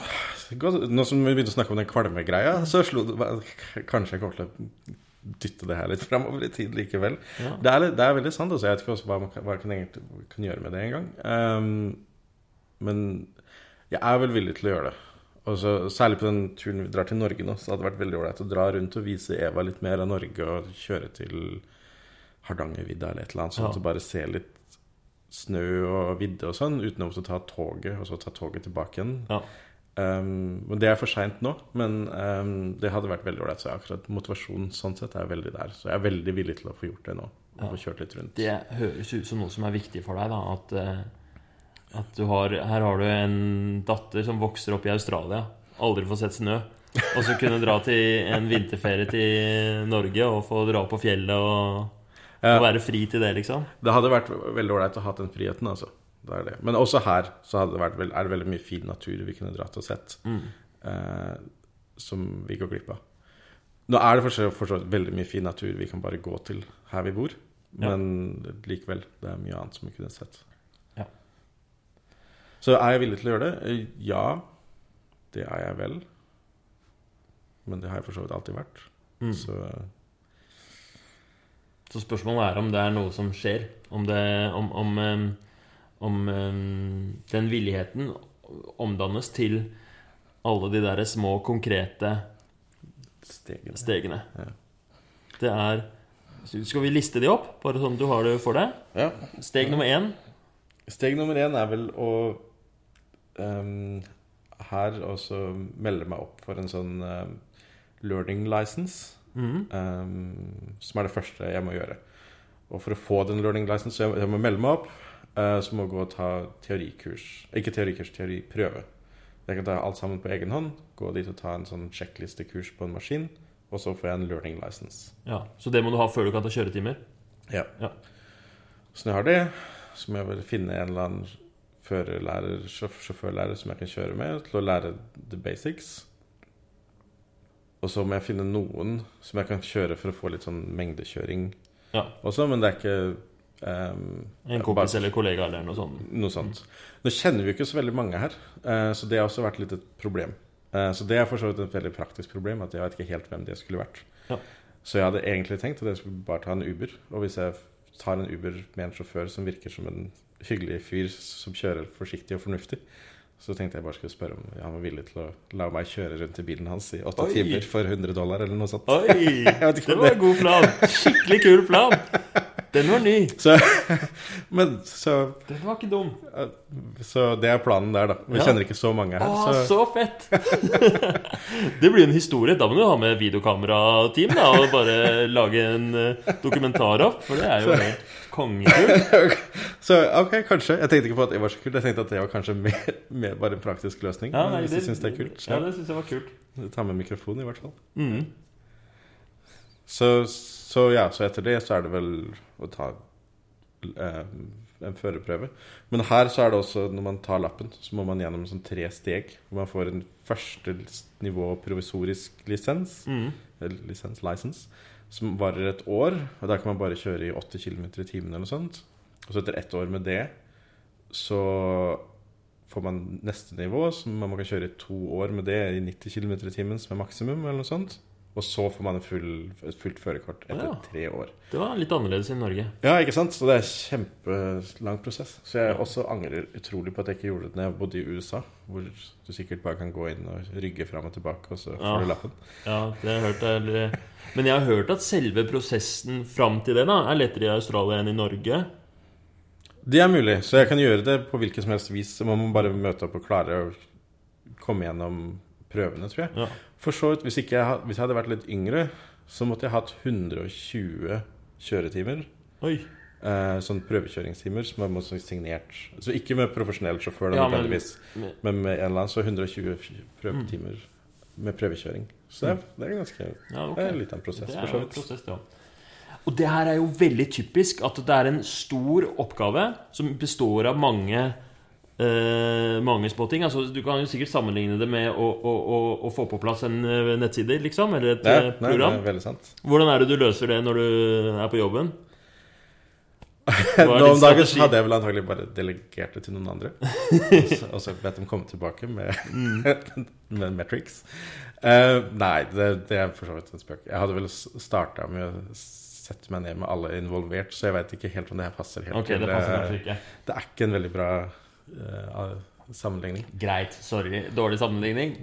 Nå som vi begynte å snakke om den kvalmegreia, så slo det meg Kanskje jeg kommer til å dytte det her litt framover i tid likevel. Ja. Det, er, det er veldig sant. Altså. Jeg vet ikke også hva man kan, hva jeg kan, egentlig, kan gjøre med det engang. Um, men jeg er vel villig til å gjøre det. Og så, særlig på den turen vi drar til Norge nå, så hadde det vært veldig ålreit å dra rundt og vise Eva litt mer av Norge og kjøre til Hardangervidda eller et eller annet sånt, Ja. og bare se litt snø og vidde og sånn, uten å ta toget, og så ta toget tilbake igjen. Ja. Um, det er for seint nå, men um, det hadde vært veldig ålreit. Så akkurat motivasjonen sånn sett er veldig der. Så jeg er veldig villig til å få gjort det nå. Og Ja. få kjørt litt rundt. Det høres ut som noe som er viktig for deg, da. At, eh, at du har Her har du en datter som vokser opp i Australia, aldri får sett snø. Og så kunne dra til en vinterferie til Norge og få dra på fjellet og, Og være fri til det, liksom. Det hadde vært veldig ålreit å ha den friheten, altså. Det er det. Men også her så det vært, er det veldig mye fin natur vi kunne dratt og sett. Mm. Eh, som vi går glipp av. Nå er det fortsatt, så- for så vidt veldig mye fin natur vi kan bare gå til her vi bor. Ja. Men likevel, det er mye annet som vi kunne sett. Ja. Så er jeg villig til å gjøre det? Eh, Ja, det er jeg vel. Men det har jeg for så vidt alltid vært. Mm. Så Så spørsmålet er om det er noe som skjer. Om, det, om, om, om den villigheten omdannes til alle de der små, konkrete stegene. stegene. Ja. Det er Skal vi liste de opp, bare sånn du har det for deg? Ja. Steg nummer én. Steg nummer én er vel å um, her også melde meg opp for en sånn um, learning license. Mhm. Um, som er det første jeg må gjøre. Og for å få den learning license, så jeg, jeg må melde meg opp. Uh, så må jeg gå og ta teorikurs. Ikke teorikurs, teoriprøve. Jeg kan ta alt sammen på egen hånd. Gå dit og ta en sånn sjekklistekurs på en maskin. Og så får jeg en learning license. Ja, Så det må du ha før du kan ta kjøretimer? Ja. Ja. Så når jeg har det, så må jeg vel finne en eller annen førerlærer, sjåførlærer som jeg kan kjøre med, til å lære the basics. Og så må jeg finne noen som jeg kan kjøre for å få litt sånn mengdekjøring Ja. også, men det er ikke um, En bare- kompis eller kollega eller noe sånt? noe sånt. Nå kjenner vi jo ikke så veldig mange her, uh, så det har også vært litt et problem. Uh, Så det er for så vidt et veldig praktisk problem, at jeg vet ikke helt hvem det skulle vært. Ja. Så jeg hadde egentlig tenkt at jeg skulle bare ta en Uber, og hvis jeg tar en Uber med en sjåfør som virker som en hyggelig fyr som kjører forsiktig og fornuftig. Så tenkte jeg bare skulle spørre om han var villig til å la meg kjøre rundt i bilen hans i åtte timer for 100 dollar eller noe sånt. Oi! Det var en god plan. Skikkelig kul plan. Den var ny. Så, men så, Den var ikke dum. så det er planen der, da. Vi Ja. kjenner ikke så mange her. Å, Så, så fett! Det blir en historie. Da må du ha med videokamerateam og bare lage en eh, dokumentar opp. For det er jo helt kongekult. så ok, kanskje. Jeg tenkte ikke på at det var så kult. Jeg tenkte at det var kanskje mer, mer bare en praktisk løsning. Ja, Men nei, hvis du syns det er kult, Ja, så det syns jeg var kult. ta med mikrofon, i hvert fall. Mm. Så, så ja, så etter det så er det vel å ta eh, en førerprøve. Men her så er det også, når man tar lappen, så må man gjennom sånn tre steg. Hvor man får en første nivå provisorisk lisens, Mm. lisens, license, som varer et år. Og der kan man bare kjøre i 80 km i timen eller noe sånt. Og så etter ett år med det, så får man neste nivå, som man kan kjøre i to år med det i 90 km i timen, som er maksimum, eller noe sånt. Og så får man full, et fullt førerkort etter Ja. tre år. Det var litt annerledes i Norge. Ja, ikke sant? Så det er en kjempelang prosess. Så jeg også angrer utrolig på at jeg ikke gjorde det når jeg bodde i USA, hvor du sikkert bare kan gå inn og rygge fram og tilbake, og så får Ja. du lappen. Ja, det har jeg hørt eller- Men jeg har hørt at selve prosessen fram til det da er lettere i Australia enn i Norge. Det er mulig, så jeg kan gjøre det på hvilket som helst vis. Så Man må bare møte opp og klare å komme gjennom prøvene, tror jeg. Ja. For så vidt, hvis, ikke jeg, hvis jeg hadde vært litt yngre, så måtte jeg hatt 120 kjøretimer. Oi. Eh, sånn prøvekjøringstimer som er signert. Så ikke med profesjonell sjåfør, Ja, men- men, men med en eller annen, så 120 prøvetimer med prøvekjøring. Så det er, det er ganske Ja, okay. Det er litt av en prosess, for så vidt. prosess, ja. Og det her er jo veldig typisk at det er en stor oppgave som består av mange eh, mange små ting. Altså, du kan jo sikkert sammenligne det med å, å, å, å få på plass en eh, nettside, liksom, eller et Nei, program. nei, er. Hvordan er det du løser det når du er på jobben? Nå om dagen hadde jeg vel antagelig bare delegert det til noen andre. Og så- Og så bedt dem komme tilbake med, Mm. med metrics. Uh, nei, det, det er for så vidt en spøk. Jeg hadde vel starta med å sette meg ned med alle involvert, så jeg veit ikke helt om det her passer helt. Okay, det passer det. Det er ikke en veldig bra eh, sammenligning. Greit, sorry. Dårlig sammenligning.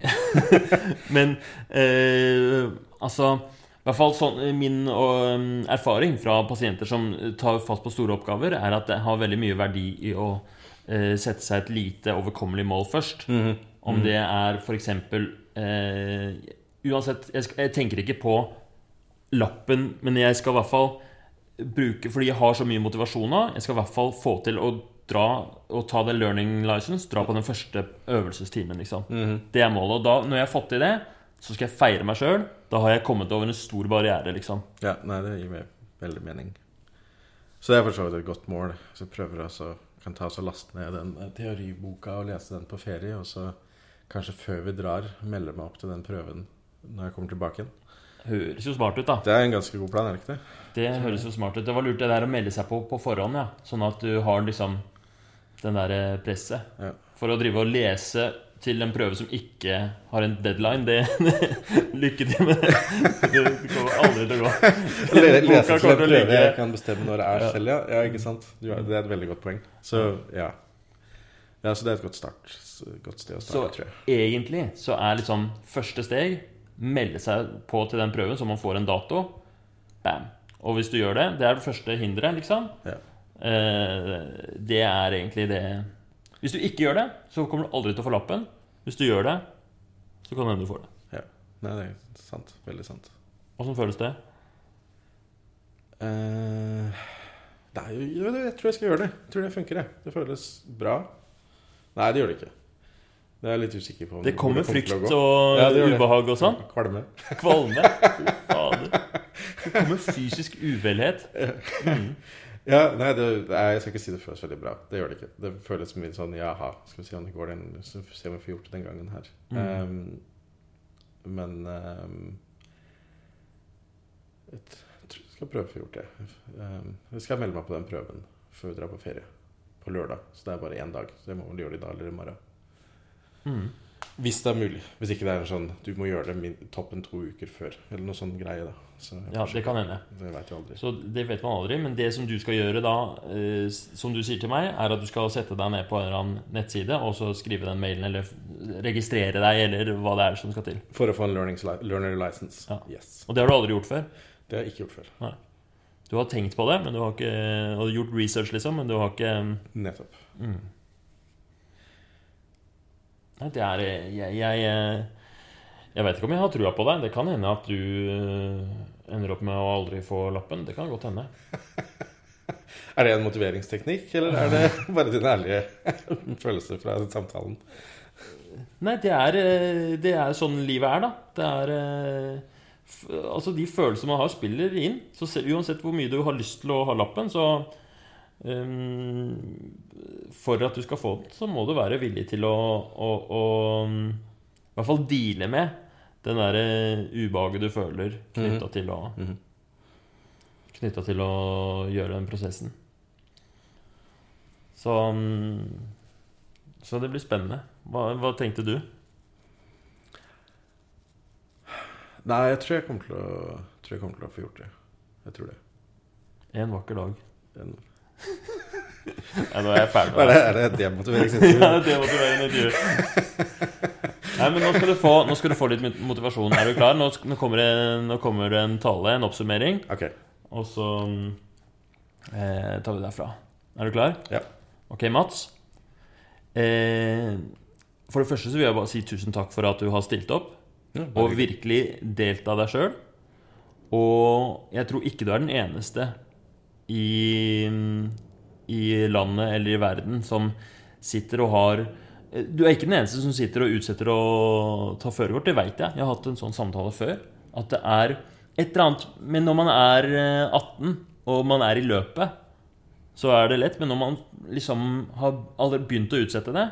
Men eh, altså i hvert fall sånn, Min um, erfaring fra pasienter som tar fatt på store oppgaver, er at det har veldig mye verdi i å eh, sette seg et lite overkommelig mål først. Om det er f.eks. Eh, uansett jeg, jeg tenker ikke på lappen, men jeg skal i hvert fall bruke Fordi jeg har så mye motivasjon nå, jeg skal i hvert fall få til å dra og ta den learning license, dra på den første øvelsestimen, liksom. Det er målet. Og da, når jeg har fått til det, så skal jeg feire meg sjøl. Da har jeg kommet over en stor barriere, liksom. Ja, nei, det gir meg veldig mening. Så det er for så vidt et godt mål. Så jeg prøver også kan ta oss og laste ned den eh, teoriboka og lese den på ferie, og så kanskje før vi drar, melde meg opp til den prøven når jeg kommer tilbake igjen. Høres jo smart ut, da. Det er en ganske god plan, er det ikke det? Det høres jo smart ut. Det var lurt det der å melde seg på på forhånd, ja. Sånn at du har liksom den der eh, presset. Ja. For å drive og lese til en prøve som ikke har en deadline, det Lykke til med det. Det kommer aldri til å gå. Lese til en prøve ligge- jeg kan bestemme når det er selv, ja. ja. Ikke sant? Du Det er et veldig godt poeng. Så ja. Ja, Så det er et godt, start, godt sted å Så starte, tror jeg. egentlig så er liksom første steg melde seg på til den prøven, så man får en dato. Bam. Og hvis du gjør det Det er det første hinderet, liksom. Ja. Eh, det er egentlig det Hvis du ikke gjør det, så kommer du aldri til å få lappen. Hvis du gjør det, så kan det hende du får det. Ja. Nei, det er sant. Veldig sant. Åssen føles det? Eh, nei, jo, jeg tror jeg skal gjøre det. Jeg tror det funker, jeg. Det føles bra. Nei, det gjør det ikke. Det er jeg litt usikker på. Det kommer å frykt og Ja, det ubehag og sånn. Kvalme. Kvalme. Fy fader. Det kommer fysisk uvelhet. Ja, nei, det, nei, jeg skal ikke si det føles veldig bra. Det gjør det ikke. Det føles mye sånn jaha, skal vi se om det går den se om vi får gjort det den gangen her. Mm. Um, men um, jeg tror jeg skal prøve å få gjort det. Um, jeg skal melde meg på den prøven før vi drar på ferie. På lørdag. Så det er bare én dag. Så jeg må vel gjøre det i dag eller i morgen. Mm. Hvis det er mulig. Hvis ikke det er sånn du må gjøre det min, toppen to uker før. Eller noe sånn greie, da. Så, Ja, det kan hende. Det vet jeg aldri. Så det vet man aldri. Men det som du skal gjøre da, eh, som du sier til meg, er at du skal sette deg ned på en eller annen nettside og så skrive den mailen, eller registrere deg, eller hva det er som skal til. For å få en learner license. Ja. Yes. Og det har du aldri gjort før. Det har jeg ikke gjort før. Nei. Du har tenkt på det, men du har ikke og gjort research, liksom, men du har ikke Nettopp. mm. Det er jeg, jeg eh, Jeg vet ikke om jeg har trua på deg. Det kan hende at du eh, ender opp med å aldri få lappen. Det kan godt hende. Er det en motiveringsteknikk, eller er det bare din ærlige følelse fra samtalen? Nei, det er, eh, det er sånn livet er, da. Det er Altså, de følelsene man har, spiller inn. Så uansett hvor mye du har lyst til å ha lappen, så For at du skal få den, så må du være villig til å, å, å mm, I hvert fall deale med den derre ubehaget du føler knytta til å mm. Knytta til å gjøre den prosessen. Så mm, Så det blir spennende. Hva, hva tenkte du? Nei, jeg tror jeg kommer til å, tror jeg kommer til å få gjort det. Jeg tror det. En vakker dag. En, Nei, nå er jeg ferdig er med det, er det demotiveringsintervju? Ja, det er en intervju. Nei, men nå skal, du få, nå skal du få litt motivasjon. Er du klar? Nå, kommer, det, nå kommer det en tale, en oppsummering, Ok. og så eh, tar vi det derfra. Er du klar? Ja. Ok, Mats. Eh, for det første så vil jeg bare si tusen takk for at du har stilt opp. Ja, Og virkelig delt av deg sjøl. Og jeg tror ikke du er den eneste i, i landet eller i verden som sitter og har Du er ikke den eneste som sitter og utsetter å ta førerkort. Det veit jeg. Jeg har hatt en sånn samtale før. At det er et eller annet Men når man er eh, 18, og man er i løpet, så er det lett. Men når man liksom har begynt å utsette det,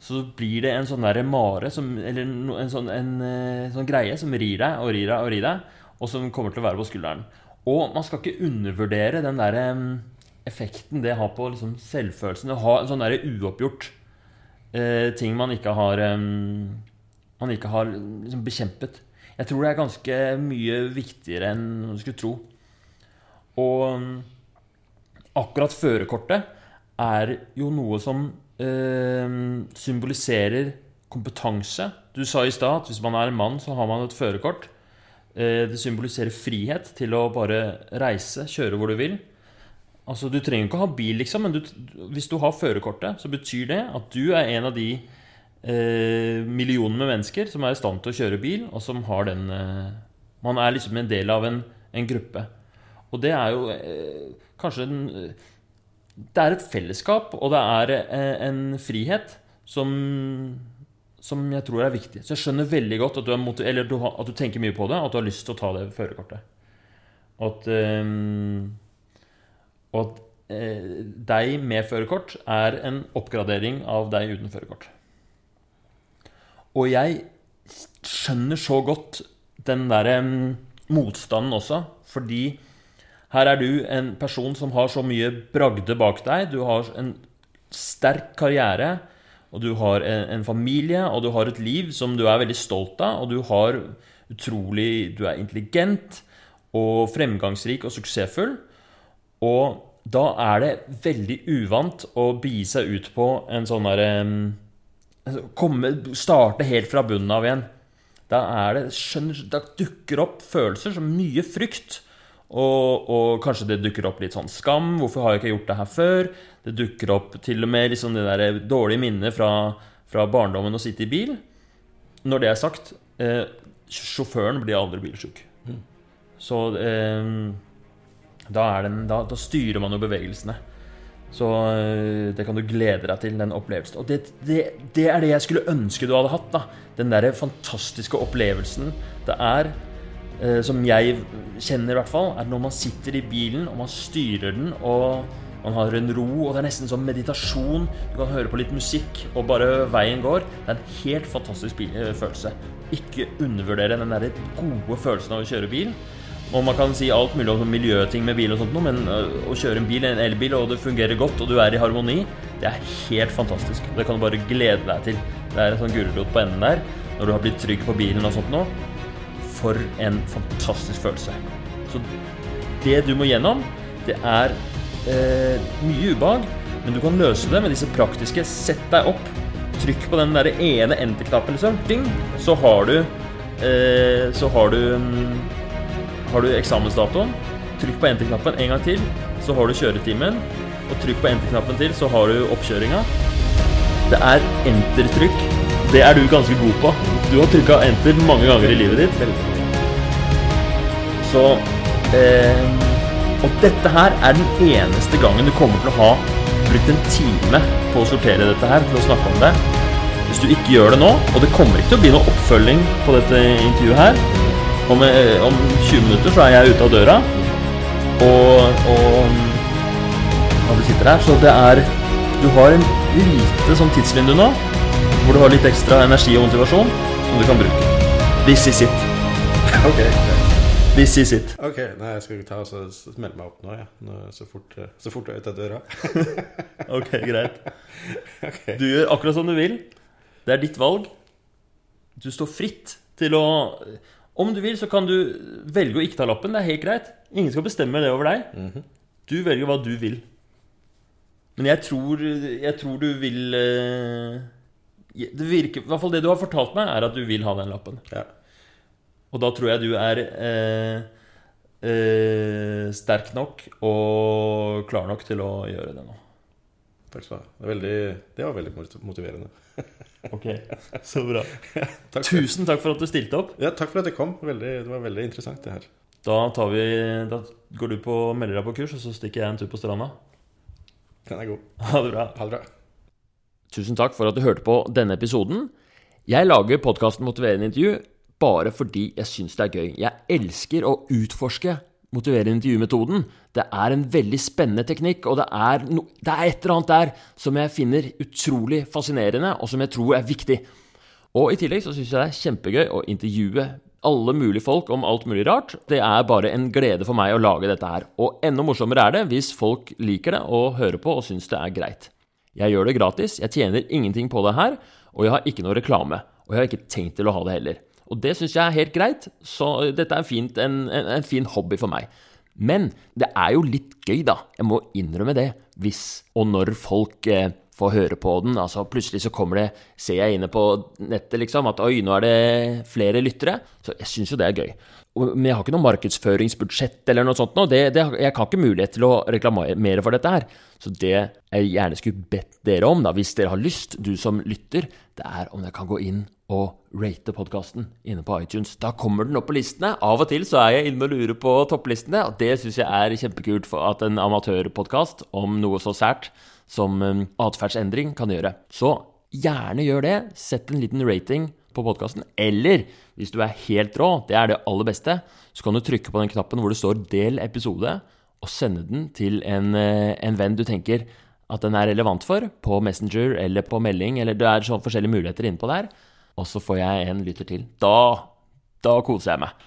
så blir det en sånn der mare som, Eller en sånn, en, eh, sånn greie som rir deg og rir deg og rir deg, og som kommer til å være på skulderen. Og man skal ikke undervurdere den der effekten det har på liksom, selvfølelsen. Å ha en sånn der uoppgjort eh, ting man ikke har em, Man ikke har liksom, bekjempet. Jeg tror det er ganske mye viktigere enn man skulle tro. Og akkurat førerkortet er jo noe som eh, symboliserer kompetanse. Du sa i stad at hvis man er en mann, så har man et førerkort. Eh, det symboliserer frihet til å bare reise, kjøre hvor du vil. Altså, Du trenger ikke å ha bil, liksom, men du, hvis du har førerkortet, så betyr det at du er en av de eh, millionene med mennesker som er i stand til å kjøre bil, og som har den eh, Man er liksom en del av en, en gruppe. Og det er jo eh, kanskje en Det er et fellesskap, og det er eh, en frihet som som jeg tror er viktig. Så jeg skjønner veldig godt at du, du, at du tenker mye på det, og at du har lyst til å ta det førerkortet. Og at, eh, og at eh, deg med førerkort er en oppgradering av deg uten førerkort. Og jeg skjønner så godt den derre mm, motstanden også, fordi her er du en person som har så mye bragde bak deg. Du har en sterk karriere, og du har en, familie, og du har et liv som du er veldig stolt av, og du har utrolig Du er intelligent og fremgangsrik og suksessfull. Og da er det veldig uvant å begi seg ut på en sånn derre altså, komme, Starte helt fra bunnen av igjen. Da det Da dukker opp følelser som mye frykt. Og, og kanskje det dukker opp litt sånn skam. Hvorfor har jeg ikke gjort det her før? Det dukker opp til og med liksom det der dårlige minnet fra, fra barndommen å sitte i bil. Når det er sagt, eh, sjåføren blir aldri bilsjuk. Så eh, da, den, da, da styrer man jo bevegelsene. Så eh, det kan du glede deg til, den opplevelsen. Og det, det, det er det jeg skulle ønske du hadde hatt. da Den der fantastiske opplevelsen det er, eh, som jeg kjenner i hvert fall, er når man sitter i bilen og man styrer den, og man har en ro, og det er nesten som meditasjon. Du kan høre på litt musikk, og bare veien går. Det er en helt fantastisk eh, følelse. Ikke undervurdere den der gode følelsen av å kjøre bil. Og man kan si alt mulig om miljøting med bil og sånt noe, men å kjøre en bil, en elbil, og det fungerer godt, og du er i harmoni, det er helt fantastisk. Det kan du bare glede deg til Det er en sånn gulrot på enden der når du har blitt trygg på bilen og sånt nå. For en fantastisk følelse. Så det du må gjennom, det er eh, mye ubehag, men du kan løse det med disse praktiske Sett deg opp, trykk på den der ene enter-knappen, liksom. Ding! Så har du eh, Så har du mm, Har du eksamensdatoen. Trykk på enter-knappen en gang til, så har du kjøretimen. Og trykk på enter-knappen til, så har du oppkjøringa. Det er enter-trykk. Det er du ganske god på. Du har trykka enter mange ganger i livet ditt. Så eh, Og dette her er den eneste gangen du kommer til å ha brukt en time på å sortere dette her, til å snakke om det. Hvis du ikke gjør det nå, og det kommer ikke til å bli noe oppfølging på dette intervjuet her Om, eh, om 20 minutter så er jeg ute av døra, og, og ja, du sitter her, så det er Du har en lite sånn tidsvindu nå, hvor du har litt ekstra energi og motivasjon som du kan bruke. This is it. Ok. This is it. Ok, nei, jeg skal ta og så melde meg opp nå, ja. Nå, så, fort, eh, så fort jeg er ute av døra. Ok, greit. Okay. Du gjør akkurat som du vil. Det er ditt valg. Du står fritt til å Om du vil, så kan du velge å ikke ta lappen. Det er helt greit. Ingen skal bestemme det over deg. Du velger hva du vil. Men jeg tror, jeg tror du vil eh, Det virker I hvert fall det du har fortalt meg, er at du vil ha den lappen. Ja. Og da tror jeg du er eh, eh, sterk nok og klar nok til å gjøre det nå. Takk skal du ha. Det, er veldig, det var veldig motiverende. Ok, så bra. Takk Tusen takk for at du stilte opp. ja, takk for at jeg kom. Veldig, det var veldig interessant, det her. Da, tar vi, da går du på, melder deg på kurs, og så stikker jeg en tur på stranda. Den er god. Ha det bra. Ha det bra. Tusen takk for at du hørte på denne episoden. Jeg lager podkasten Motiverende intervju bare fordi jeg syns det er gøy. Jeg elsker å utforske motiverende intervjumetoden. Det er en veldig spennende teknikk, og det er, no, det er et eller annet der som jeg finner utrolig fascinerende, og som jeg tror er viktig. Og i tillegg så syns jeg det er kjempegøy å intervjue alle mulige folk om alt mulig rart. Det er bare en glede for meg å lage dette her. Og enda morsommere er det hvis folk liker det og hører på og syns det er greit. Jeg gjør det gratis, jeg tjener ingenting på det her, og jeg har ikke noe reklame. Og jeg har ikke tenkt til å ha det heller. Og det syns jeg er helt greit, så dette er fint, en, en, en fin hobby for meg. Men det er jo litt gøy, da. Jeg må innrømme det. Hvis og når folk eh, får høre på den. Altså Plutselig så kommer det, ser jeg inne på nettet liksom, at oi, nå er det flere lyttere. Så jeg syns jo det er gøy. Men jeg har ikke noe markedsføringsbudsjett eller noe sånt nå. Det, det, jeg har ikke mulighet til å reklamere for dette her. Så det jeg gjerne skulle bedt dere om, da, hvis dere har lyst, du som lytter, det er om dere kan gå inn og rate podkasten inne på iTunes. Da kommer den opp på listene. Av og til så er jeg inne og lurer på topplistene, og det syns jeg er kjempekult for at en amatørpodkast om noe så sært som um, atferdsendring kan gjøre. Så gjerne gjør det. Sett en liten rating på podkasten. Eller hvis du er helt rå, det er det aller beste, så kan du trykke på den knappen hvor det står 'del episode', og sende den til en, eh, en venn du tenker at den er relevant for, på Messenger eller på melding, eller det er sånn forskjellige muligheter innpå der. Og så får jeg en lytter til. Da, da koser jeg meg.